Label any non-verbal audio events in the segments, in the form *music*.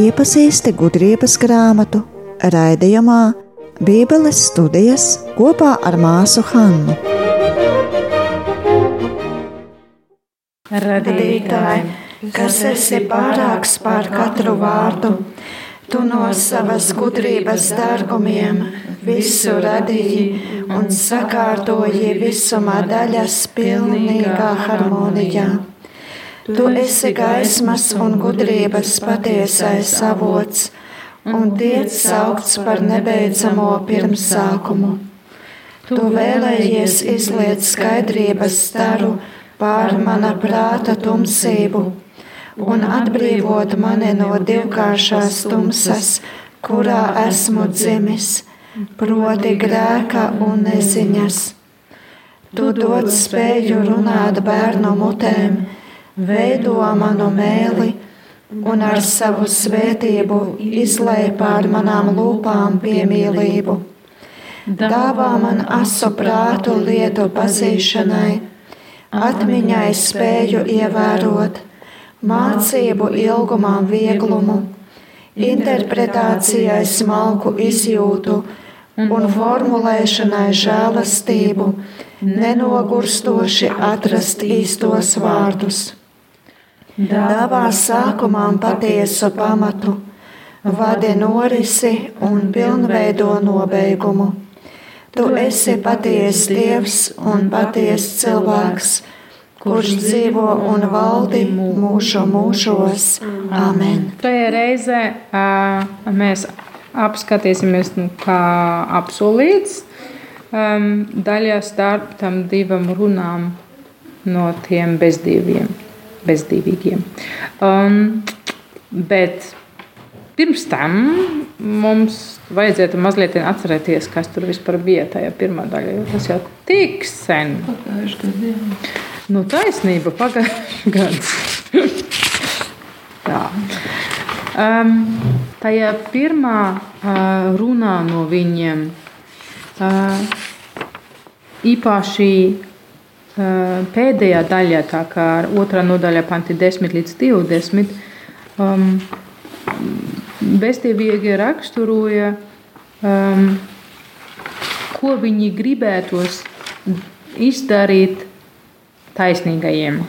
Iepazīsti gudrības grāmatu raidījumā Bībeles studijas kopā ar māsu Hannu. Radītāji, kas esi pārāks par katru vārdu, tu no savas gudrības dārgumiem visu radīji un sakārtoji visumā daļas pilnīgā harmonijā. Tu esi gaismas un gudrības patiesais avots un tiec saukts par nebeidzamo pirmsākumu. Tu vēlējies izliet skaidrības staru pār mana prāta tumsību un atbrīvot mani no divkāršās tumsas, kurā esmu dzimis, proti grēka un neziņas. Tu dod spēju runāt bērnu mutēm, veido manu mēli un ar savu svētību izlēj pār manām lūpām piemīlību. Dāvā man asu prātu lietu pazīšanai, atmiņai spēju ievērot, mācību ilgumam vieglumu, interpretācijai smalku izjūtu un formulēšanai žēlastību, nenogurstoši atrast īstos vārdus. Dāvā sākumam patiesu pamatu, vadi norisi un pilnveido nobeigumu. Tu esi patiesa Dievs un patiesa cilvēks, kurš dzīvo un valdi mūžu mūžos. Amen. Tajā reizē mēs apskatīsimies, nu, kā apsolīts, daļā starp tam divam runām no tiem bezdīviem, bezdīvīgiem. Um, bet pirms tam mums vajadzētu mazliet atcerēties, kas tur vispār bija tajā pirmā daļā. Tas jau tik sen. Pagājušajā gadā. Nu, taisnība pagājušajā *laughs* gadā. Tā. Um, tajā pirmā uh, runā no viņiem uh, īpaši uh, pēdējā daļā, tā kā otrā nodaļā, panti 10 līdz 20. Um, Bestīvīgi raksturoja, um, ko viņi gribētos izdarīt taisnīgajiem.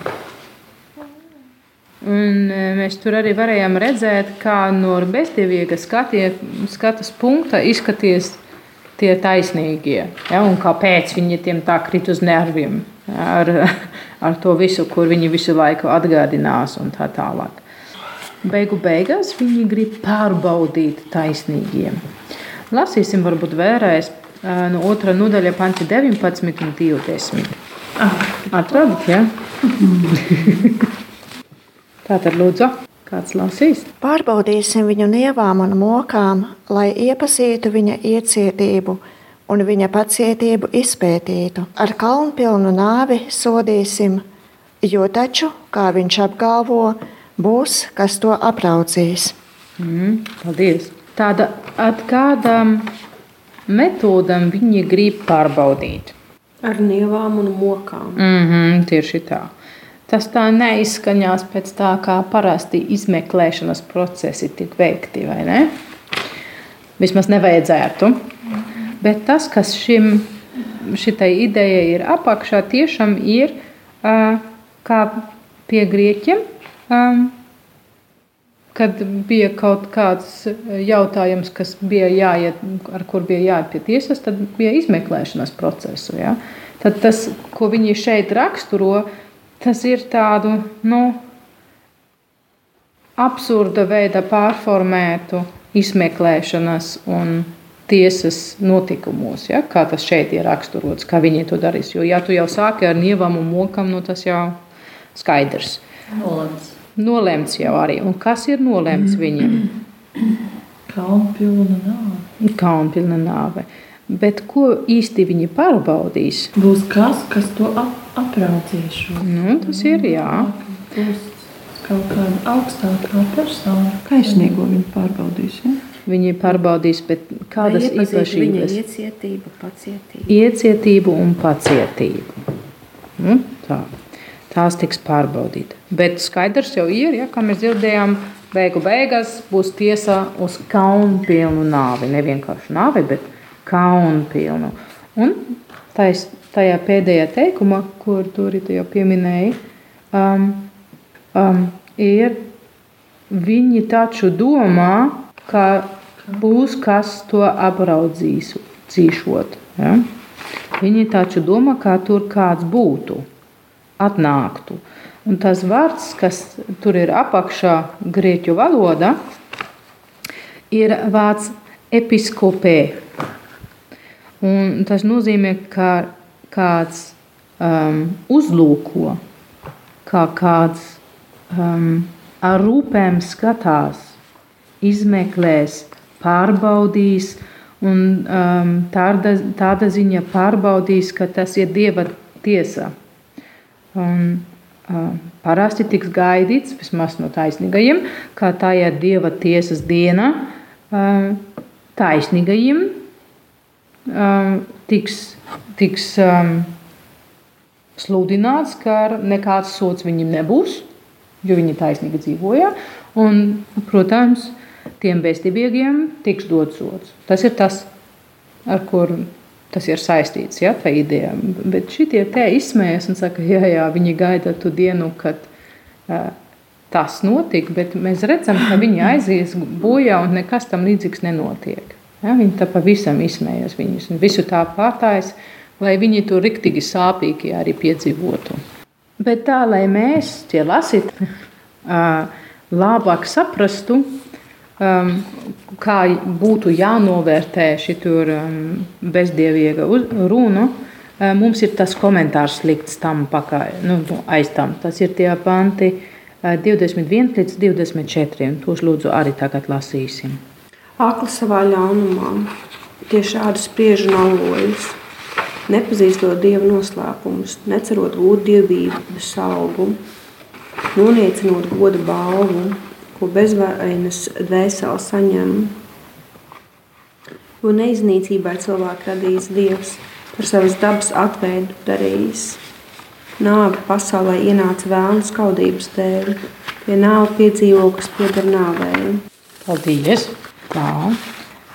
Un mēs tur arī varējām redzēt, kā no bestīvīga skatie, skatas punkta izskaties tie taisnīgie. Ja, un kāpēc viņi tiem tā krit uz nerviem ar, ar to visu, kur viņi visu laiku atgādinās un tā tālāk. Beigu beigās viņi grib pārbaudīt taisnīgiem. Lasīsim, varbūt vēlreiz no otrā nodaļa, panti 19 un 20. Atradat, ja? *laughs* Tā tad lūdzu, kāds lasīs? Pārbaudīsim viņu nievām un mokām, lai iepazītu viņa iecietību un viņa pacietību izpētītu. Ar kalnpilnu nāvi sodīsim, jo taču, kā viņš apgalvo, būs, kas to apraudzīs. Mm, paldies! Tāda ar kādām metodām viņi grib pārbaudīt? Ar nievām un mokām. Mm -hmm, tieši tā. Tas tā neizskaņās pēc tā, kā parasti izmeklēšanas procesi tiek veikti, vai ne? Vismaz nevajadzētu. Bet tas, kas šim, šitai idejai ir apakšā, tiešām ir kā pie grieķiem, kad bija kaut kāds jautājums, kas bija jāiet, ar kur bija jāiet pie tiesas, tad bija izmeklēšanas procesu. Ja? Tad tas, ko viņi šeit raksturo, tas ir tādu nu, absurda veida pārformētu izmeklēšanas un tiesas notikumos, ja? kā tas šeit ir raksturots, kā viņi to darīs. Jo, ja tu jau sāki ar nievam un mokam, nu, tas jau skaidrs. Nolemts. Nolemts jau arī. Un kas ir nolemts viņam? Kalnpilna nāve. Kalnpilna nāve. Bet ko īsti viņi pārbaudīs? Būs kas, kas to ap apraudzīs. Nu, tas ir jā. Būs kaut kāda augstākā persona. Kaisnīgo viņi pārbaudīs. Ja? Viņi pārbaudīs, bet kādas īpašības? iecietību, pacietību. Iecietību un pacietību. Nu, tā. Tās tiks pārbaudītas. Bet skaidrs jau ir, ja, kā mēs dzirdējām, beigu beigās būs tiesa uz kaunpilnu nāvi. Ne vienkārši nāvi, bet kaunpilnu. Un tais, tajā pēdējā teikumā, kur tur jau pieminēja, um, um, ir viņi taču domā, ka būs kas to apraudzīs, cīšot. Ja? Viņi taču domā, ka tur kāds būtu, atnāktu. Un tas vārds, kas tur ir apakšā grieķu valoda, ir vārds episkopē. Un tas nozīmē, ka kāds um, uzlūko, kā kāds um, ar rūpēm skatās, izmeklēs, pārbaudīs, un um, tāda, tāda ziņa pārbaudīs, ka tas ir Dieva tiesa. Un, parasti tiks gaidīts, vismaz no taisnīgajiem, ka ir Dieva tiesas diena uh, taisnīgajiem tiks, tiks sludināts, ka nekāds sots viņiem nebūs, jo viņi taisnīgi dzīvoja. Un, protams, tiem bezdievīgiem tiks dots sots. Tas ir tas, ar kur tas ir saistīts, ja, tā ideja. Bet šitie te izsmējas un saka, jā, jā, viņi gaida tu dienu, kad uh, tas notika, bet mēs redzam, ka viņi aizies bojā un nekas tam līdzīgs nenotiek. Ja, viņi tā pavisam izsmējas viņus un visu tā pārtājas, lai viņi to riktīgi sāpīgi arī piedzīvotu. Bet tā, lai mēs tie lasīt, uh, labāk saprastu, um, kā būtu jānovērtē šī um, bezdievīga runa, um, mums ir tas komentārs likts tam pakaļ, nu, aiz tam. Tas ir tie panti uh, 21 līdz 24, un tos lūdzu arī tagad lasīsim. Akli savā ļaunumā, tieši šādi spriež un alojas, nepazīstot dieva noslēpumus, necerot gūt dievības augu, noniecinot goda balvu, ko bezvainas dvēseli saņem. Jo neiznīcībai cilvēku radījis Dievs, par savas dabas atveidu darījis. Nāve pasaulē ienāca vēlnu skaudības dēļ, pie nāve piedzīvo, kas pieder nāvēji. Paldies! Tā.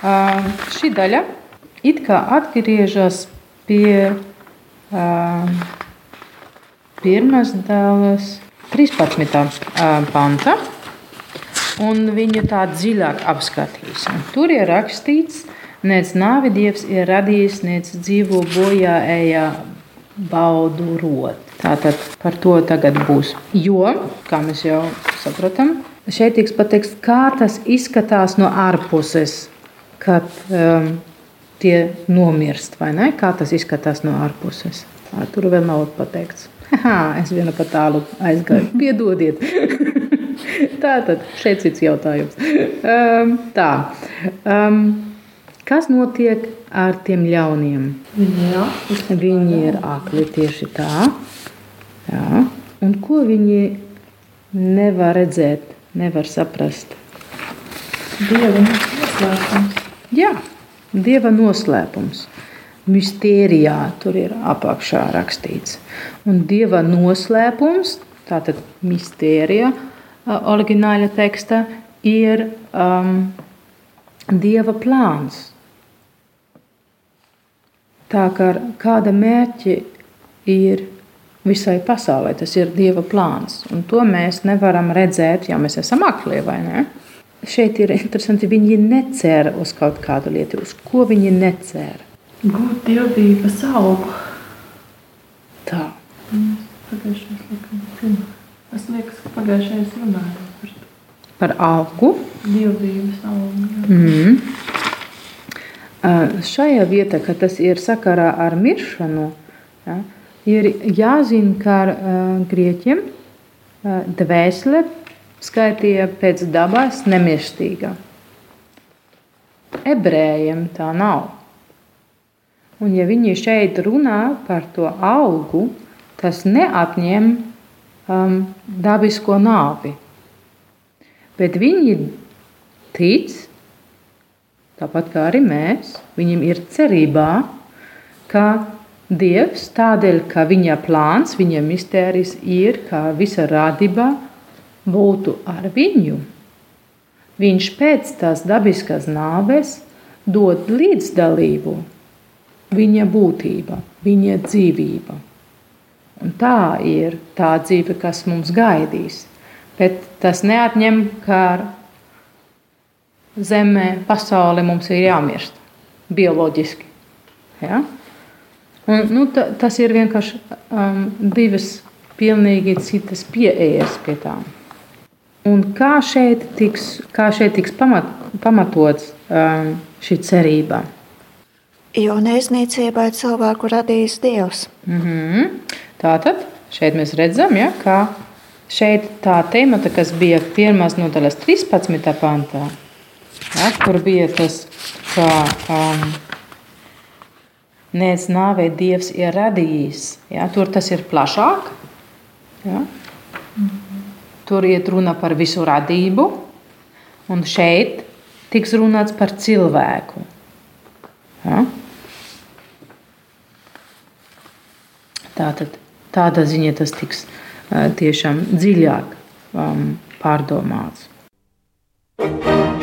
Uh, šī daļa it kā atgriežas pie uh, pirmās daļas 13. Uh, panta un viņu tā dziļāk apskatīsim. Tur ir rakstīts, nec nāvi dievs ir radījis, nec dzīvo bojā ejā baudu rot. Tātad par to tagad būs. Jo, kā mēs jau saprotam, šeit tiks pateikts, kā tas izskatās no ārpuses, kad um, tie nomirst, vai ne? Kā tas izskatās no ārpuses. Tā, tur vēl nav pateikts. *laughs* Haha, es vienu pa tālu aizgāju. Piedodiet! *laughs* tā tad šeit cits jautājums. Um, *laughs* tā. Um, kas notiek ar tiem ļauniem? Akli. Viņi ir akli tieši tā. Jā. Un ko viņi nevar redzēt, nevar saprast? Dieva noslēpums. Jā, dieva noslēpums. Mistērijā tur ir apakšā rakstīts. Un dieva noslēpums, tātad mistērija, oriģināla teksta ir um, dieva plāns. Tā kā kāda mērķi ir visai pasaulē, tas ir dieva plāns. Un to mēs nevaram redzēt, ja mēs esam akli vai ne. Šeit ir interesanti, viņi necer uz kaut kādu lietu, uz ko viņi necer. Gūt dievības augu. Tā. Pagājušais likums. Es liekas, ka pagājušais runājām par to. Par augu. Dievības augu. jā. Mm. Šajā vietā, kad tas ir sakarā ar miršanu, ja, ir jāzina, ka uh, grieķiem uh, dvēsele skaitīja pēc dabas nemirstīga. Ebrejiem tā nav. Un, ja viņi šeit runā par to augu, tas neapņem um, dabisko nāvi. Bet viņi tic, tāpat kā arī mēs, viņiem ir cerībā, ka Dievs tādēļ, ka viņa plāns, viņa mistērijas ir, ka visa radība būtu ar viņu. Viņš pēc tās dabiskās nāves dod līdzdalību, viņa būtība, viņa dzīvība. Un tā ir tā dzīve, kas mums gaidīs. Bet tas neatņem, ka zemē, pasaulē mums ir jāmirst bioloģiski. Ja? Un, nu, ta, tas ir vienkārši um, divas pilnīgi citas pieejas pie tām. Un kā šeit tiks, kā šeit tiks pamat, pamatots um, šī cerība? Jo neiznīcībai cilvēku radījis Dievs. Mm -hmm. Tātad šeit mēs redzam, ja, ka šeit tā temata, kas bija pirmās nodaļas 13. pantā, ja, kur bija tas, ka um, Nec nāvei Dievs ir radījis. Ja? Tur tas ir plašāk. Ja? Tur iet runa par visu radību, un šeit tiks runāts par cilvēku. Ja? Tātad, tādā ziņā tas tiks tiešām dziļāk um, pārdomāts. thank you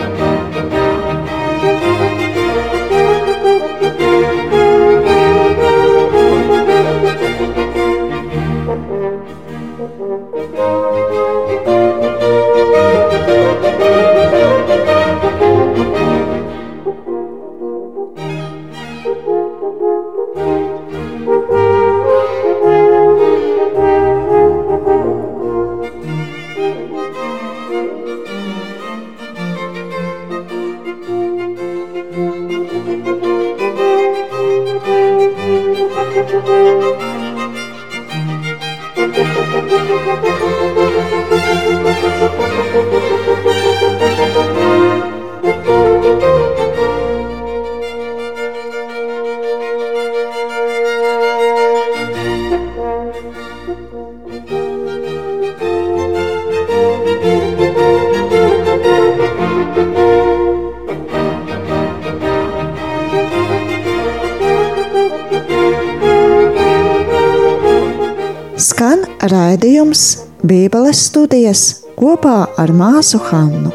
Bībeles studijas kopā ar māsu Hannu.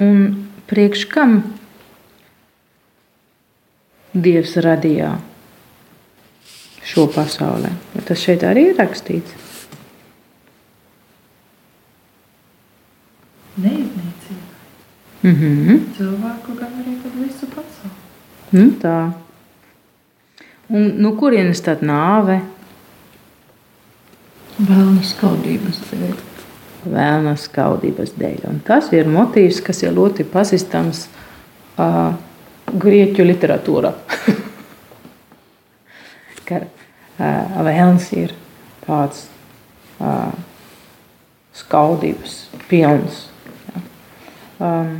Un priekš kam Dievs radīja šo pasauli? Tas šeit arī ir rakstīts. Neiznīcībai. Mm -hmm. Cilvēku gan arī visu pasauli. Nu, tā. Un no kurienes tad nāve? Vēlna skaudības dēļ. Vēlna skaudības dēļ. Un tas ir motīvs, kas ir ļoti pazīstams uh, grieķu literatūrā. *laughs* ka uh, vēlns ir tāds uh, skaudības pilns. Ja. Um,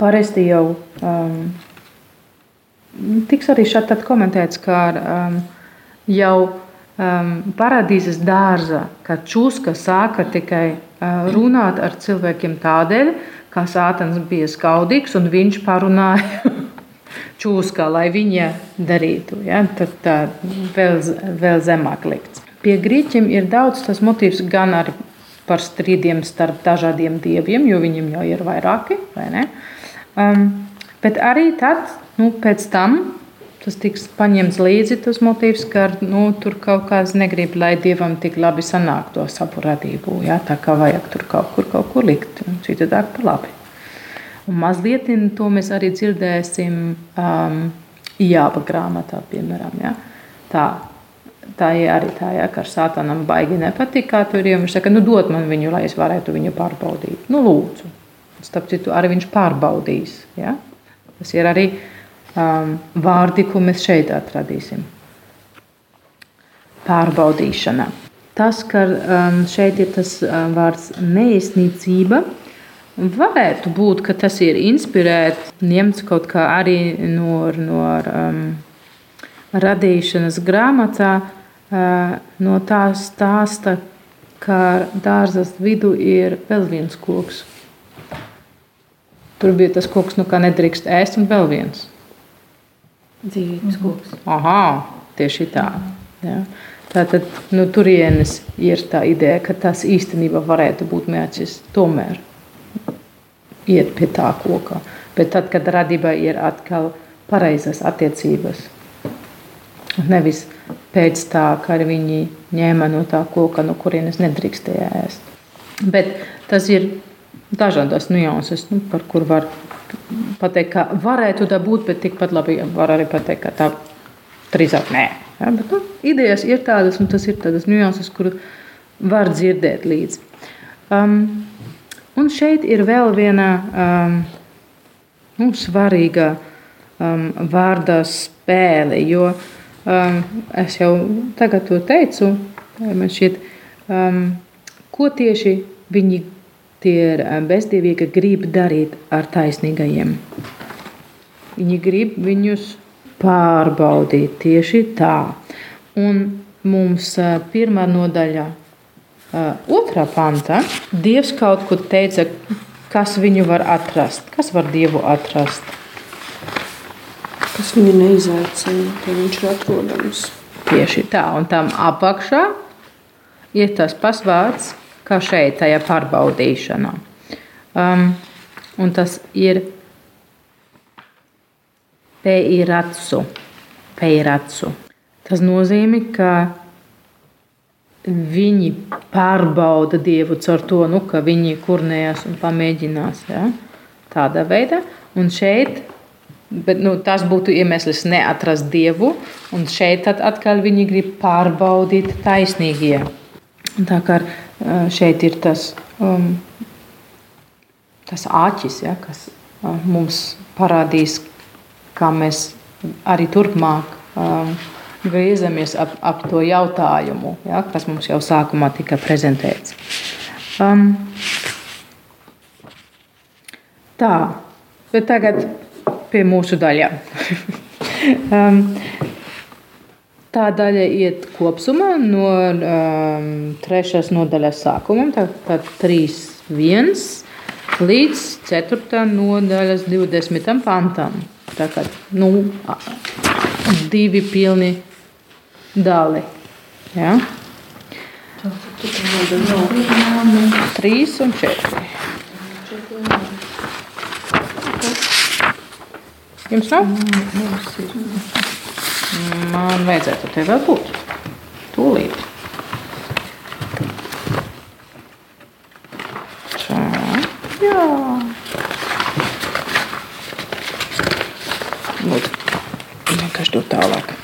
parasti jau um, tiks arī šādi komentēts, ka um, jau um, paradīzes dārza, kad čūska sāka tikai uh, runāt ar cilvēkiem tādēļ, ka sātans bija skaudīgs un viņš parunāja *laughs* čūskā, lai viņa darītu. Ja? Tad tā vēl, vēl zemāk likts. Pie grieķiem ir daudz tas motīvs gan ar par strīdiem starp dažādiem dieviem, jo viņiem jau ir vairāki, vai ne? Um, bet arī tad, Nu, pēc tam tas tiks paņemts līdzi tas motīvs, ka nu, tur kaut kāds negrib, lai dievam tik labi sanāk to savu radību. Ja? Tā kā vajag tur kaut kur, kaut kur likt, citādāk pa labi. Un mazliet to mēs arī dzirdēsim um, Jāba grāmatā, piemēram. Ja? Tā, tā ir arī tā, ja, ka sātanam baigi nepatīk, kā tur ir. Viņš saka, nu dod man viņu, lai es varētu viņu pārbaudīt. Nu, lūdzu. Starp citu, arī viņš pārbaudīs. Ja? Tas ir arī um, vārdi, ko mēs šeit atradīsim. Pārbaudīšana. Tas, ka um, šeit ir tas um, vārds neizsnīcība, varētu būt, ka tas ir inspirēts, ņemts kaut kā arī no, no um, radīšanas grāmatā, uh, no tā stāsta, ka dārzas vidū ir vēl viens koks. Tur bija tas koks, nu, kā nedrīkst ēst, un vēl viens. Dzīvības koks. Aha, tieši tā. Ja. Tātad nu, turienes ir tā ideja, ka tas īstenībā varētu būt mērķis tomēr iet pie tā koka. Bet tad, kad radībā ir atkal pareizas attiecības, nevis pēc tā, ka viņi ņēma no tā koka, no kurienes nedrīkstēja ēst. Bet tas ir dažādas nianses, nu, par kur var pateikt, ka varētu tā būt, bet tikpat labi var arī pateikt, ka tā drīzāk nē. Ja, bet, nu, idejas ir tādas, un tas ir tādas nianses, kur var dzirdēt līdzi. Um, un šeit ir vēl viena um, nu, svarīga um, vārda spēle, jo um, es jau tagad to teicu, man šķiet, um, ko tieši viņi tie bezdīvīgi grib darīt ar taisnīgajiem. Viņi grib viņus pārbaudīt tieši tā. Un mums pirmā nodaļa, otrā panta, Dievs kaut kur teica, kas viņu var atrast, kas var Dievu atrast. Kas viņu neizaicina, tad viņš ir atrodams. Tieši tā, un tam apakšā ir tas pasvārds, kā šeit, tajā pārbaudīšanā. Um, un tas ir peiratsu. peiratsu. Tas nozīmē, ka viņi pārbauda Dievu caur to, nu, ka viņi kurnējas un pamēģinās ja? tādā veidā. Un šeit Bet, nu, tas būtu iemesls neatrast dievu, un šeit atkal viņi grib pārbaudīt taisnīgie. Tā kā šeit ir tas, um, tas āķis, ja, kas uh, mums parādīs, kā mēs arī turpmāk um, griezamies ap, ap to jautājumu, ja, kas mums jau sākumā tika prezentēts. Um, tā, bet tagad pie mūsu daļām. *laughs* um, tā daļa iet kopumā no um, trešās nodaļas sākuma, tad 3.1 līdz 4. nodaļas 20. pantam. Tā kā nu, divi pilni dali. Ja? Trīs un četri. Jums nav? Man vajadzētu te vēl būt. Tūlīt. Tā. Jā. Lūdzu. Vienkārši dot tālāk.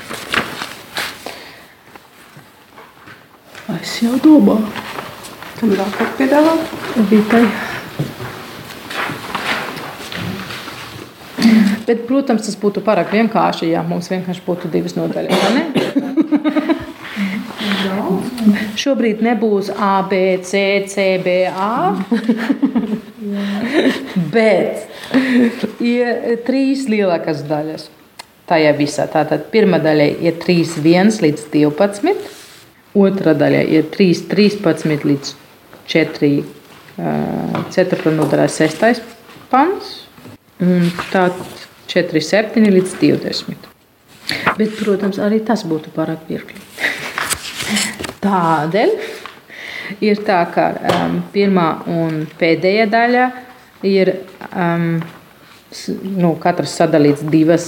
Es jau domāju. Tam vēl kaut piedāvāt? Vitai. Bet, protams, tas būtu pārāk vienkārši, ja mums vienkārši būtu divas nodaļas. Ne? Šobrīd nebūs A, B, C, C, B, A. Bet ir trīs lielākas daļas. Tajā visā. Tātad pirmā daļa ir 3, 1 līdz 12. Otra daļa ir 3, 13 līdz 4, 4 nodaļā 6. pants. Un tad 4, 7 līdz 20. Bet, protams, arī tas būtu pārāk viegli. Tādēļ ir tā, ka um, pirmā un pēdējā daļa ir um, nu, katrs sadalīts divas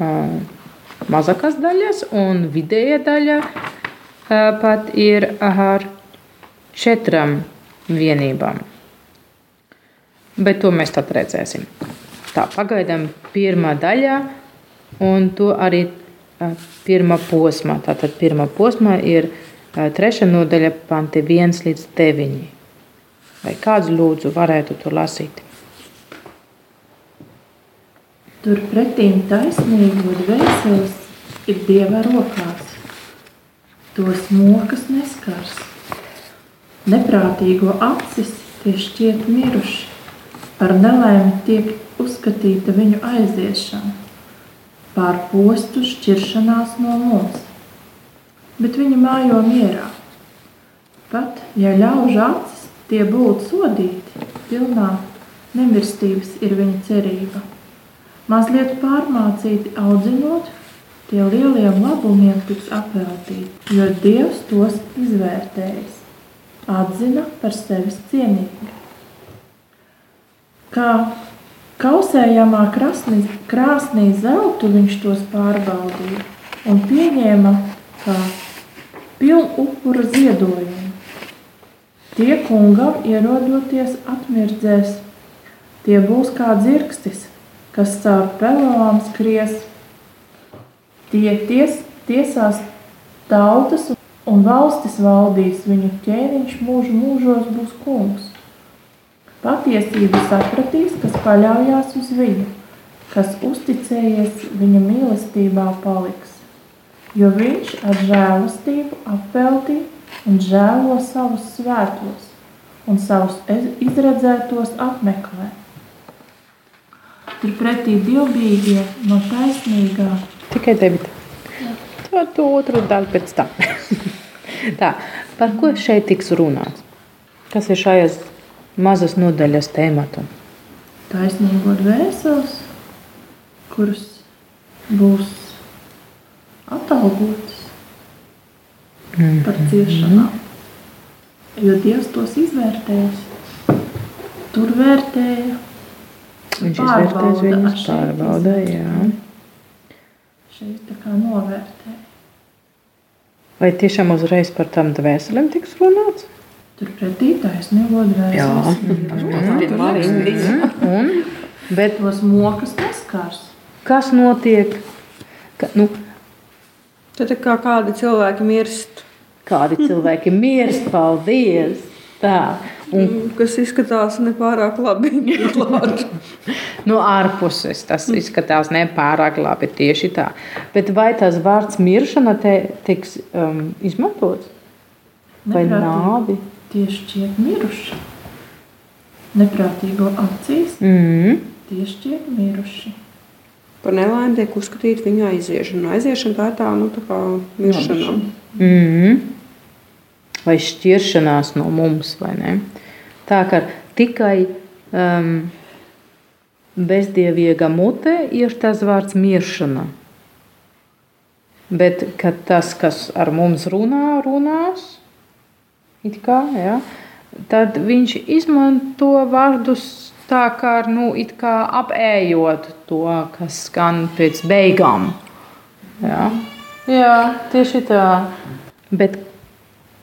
um, mazākas daļas, un vidējā daļa uh, pat ir ar četrām vienībām. Bet to mēs tad redzēsim. Tā pagaidām pirmā daļā, un to arī pirmā posmā. Tātad pirmā posmā ir trešā nodaļa, panti 1 līdz 9. Vai kāds lūdzu varētu to lasīt? Turpretīm taisnīgo dvēseles ir Dieva rokās. Tos mokas neskars. Neprātīgo acis tie šķiet miruši. Par nelaimi tiek uzskatīta viņu aiziešana, pār postu šķiršanās no mums, bet viņi mājo mierā. Pat ja ļaužu acis tie būtu sodīti pilnā nemirstības ir viņa cerība. Mazliet pārmācīti audzinot, tie lieliem labumiem tiks apveltīti, jo Dievs tos izvērtējis, atzina par sevis cienīgi. Kā kausējamā krasnī, krāsnī zeltu viņš tos pārbaudīja un pieņēma kā pilnu upura ziedojumu. Tie kungam ierodoties atmirdzēs, tie būs kā dzirkstis, kas caur pelām skries. Tie ties, tiesās tautas un valstis valdīs, viņu ķēniņš mūžu mūžos būs kungs. Patiesību sapratīs, kas paļaujas uz viņu, kas uzticējies viņa mīlestībā paliks jo viņš ar žēlastību apveltī un žēlo savus svētos un savus izredzētos apmeklē. Turpretī dievbijīgie no taisnīgā. Tikai tevi. To, to otru daļu pēc tam. *laughs* Tā, par ko šeit tiks runāts? Kas ir šajās mazas nodaļas tēmatu? Taisnīgo dvēseles, kuras būs atalgotas mm. par ciešanām. Jo Dievs tos izvērtēs. Tur vērtēja. Viņš izvērtēs viņus, pārbauda, jā. Šeit tā kā novērtē. Vai tiešām uzreiz par tām dvēselēm tiks runāts? Turpretī taisnīgo dvēseles. Jā, jā. Un, bet tos mokas neskars. Kas notiek? Ka, nu, Tad kā kādi cilvēki mirst. Kādi cilvēki mirst, paldies! Tā. Un, mm, kas izskatās nepārāk labi. *laughs* no ārpuses tas izskatās nepārāk labi. Tieši tā. Bet vai tas vārds miršana te tiks um, izmantots? Vai nāvi? Tieši šķiet miruši. Neprātīgo acīs. Mm. Tieši šķiet miruši par nelaimi tiek uzskatīta viņa aiziešana. Aiziešana tā ir tā, nu, tā kā miršana. Mm. Vai šķiršanās no mums, vai ne? Tā kā tikai um, bezdievīga mute ir tas vārds miršana. Bet tas, kas ar mums runā, runās, kā, ja, tad viņš izmanto vārdus tā kā, nu, kā apējot to, kas skan pēc beigām. Jā, Jā tieši tā. Bet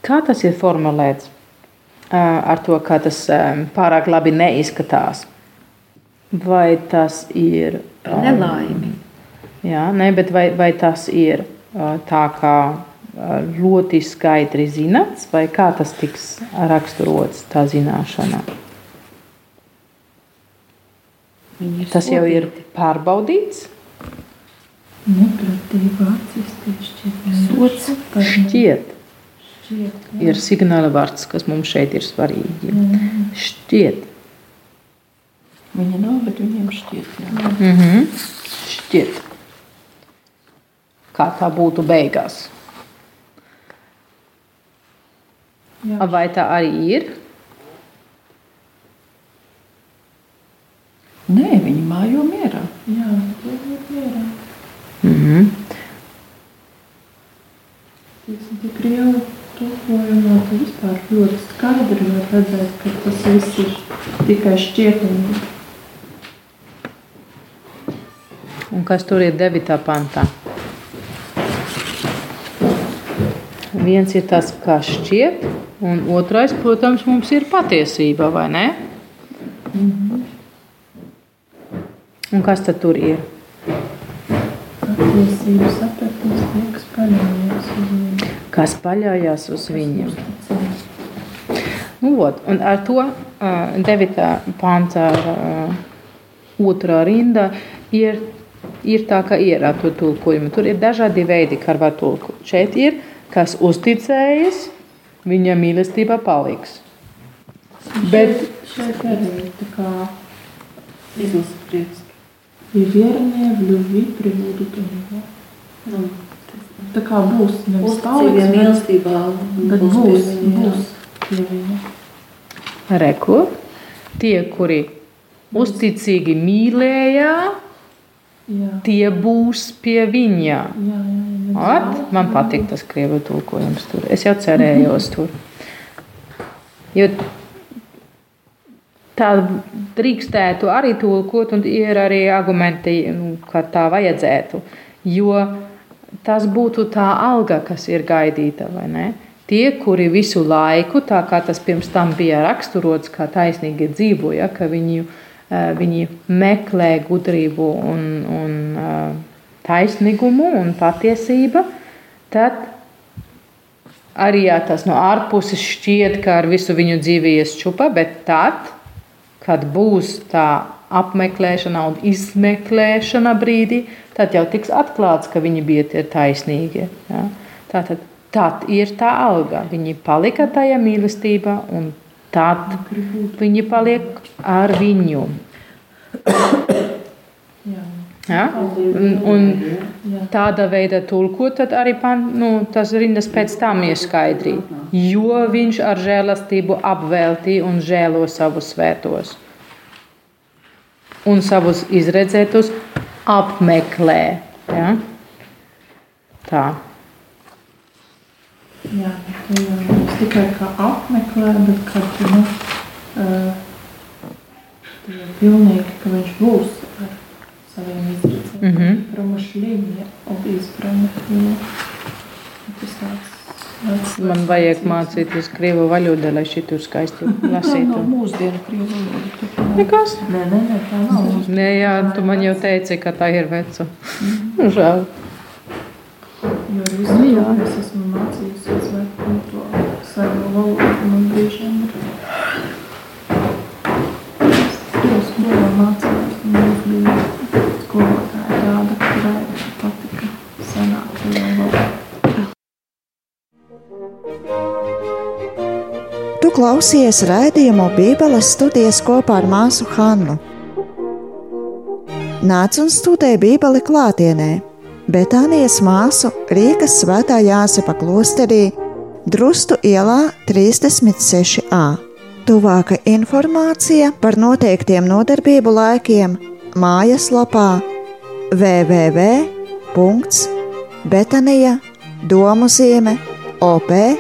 kā tas ir formulēts ar to, kā tas pārāk labi neizskatās? Vai tas ir nelaimi? Jā, ne, bet vai, vai tas ir tā kā ļoti skaidri zināms, vai kā tas tiks raksturots, tā zināšana? Tas jau ir pārbaudīts. Nepratība acis šķiet. Šķiet, jā. ir signāla vārds, kas mums šeit ir svarīgi. Mm. Šķiet. Viņa nav, bet viņiem šķiet. Jā. -hmm. Šķiet. Kā tā būtu beigās. Jā. Vai tā arī ir? Nē, viņi mājo mierā. Jā, viņi ir mierā. Mm -hmm. Tik liela tulkojumā, ka vispār ļoti skaidri var redzēt, ka tas viss ir tikai šķietamīgi. Un kas tur ir 9. pantā? Viens ir tas, kas šķiet, un otrais, protams, mums ir patiesība, vai ne? Un kas tad tur ir? Patiesība sapratnes tie, kas paļaujas uz viņu. Kas paļaujas uz viņu. Nu, ot, un ar to uh, 9. pāntā uh, otrā rinda ir, ir tā, ka ir ar to tulkojumu. Tur ir dažādi veidi, kā var tulkot. Šeit ir, kas uzticējas, viņa mīlestība paliks. Bet šeit arī tā kā izlasīt prieks и верные в любви прибудут у него. Nu, tā kā būs nevis paliks, mīlestībā, bet būs, būs pie viņa. Reku, tie, kuri uzticīgi mīlējā, Jā, tie būs pie viņa. jā, jā, jā. At, man patīk tas krievu tulkojums tur. Es jau cerējos tur. Jo tā drīkstētu arī tulkot, un ir arī argumenti, nu, ka tā vajadzētu. Jo tas būtu tā alga, kas ir gaidīta, vai ne? Tie, kuri visu laiku, tā kā tas pirms tam bija raksturots, kā taisnīgi dzīvoja, ka viņi, eh, viņi meklē gudrību un, un eh, taisnīgumu un patiesību, tad arī ja tas no ārpuses šķiet, ka ar visu viņu dzīvi ies čupa, bet tad, kad būs tā apmeklēšana un izmeklēšana brīdī, tad jau tiks atklāts, ka viņi bija tie taisnīgi. Ja? Tātad tad ir tā alga. Viņi palika tajā mīlestībā, un tad viņi paliek ar viņu. *coughs* Jā. Ja? Un, un tāda veida tulkot, tad arī pan, nu, tas rindas pēc tam ir skaidri. Jo viņš ar žēlastību apveltīja un žēlo savus svētos. Un savus izredzētus apmeklē. Ja? Tā. Jā, jau nevis tikai kā apmeklē, bet kad nu, uh, pilnīgi, ka viņš būs ar saviem izredzēm. Mm -hmm. Промышление об избранных его. Tas tāds vecs, Man vecs vajag mācības. mācīties krievu valodu, lai šī tur skaisti Tā *laughs* nav lasītu. mūsdienu krievu valoda. tā kā nav. Nekas. Nē, nē, nē, tā nav. Nē, jā, tu man jau teici, ka tā ir veca. Žēl. Jo ar visu to es esmu mācījusies vai to savu valodu, man brīžiem ir. Klausies raidījumu Bībeles studijas kopā ar māsu Hannu. Nāc un studē Bībeli klātienē, Betānijas māsu Rīgas svētā Jāsepa klosterī, Drustu ielā 36a. Tuvāka informācija par noteiktiem nodarbību laikiem mājaslapā www.betanija domu zīme op.lv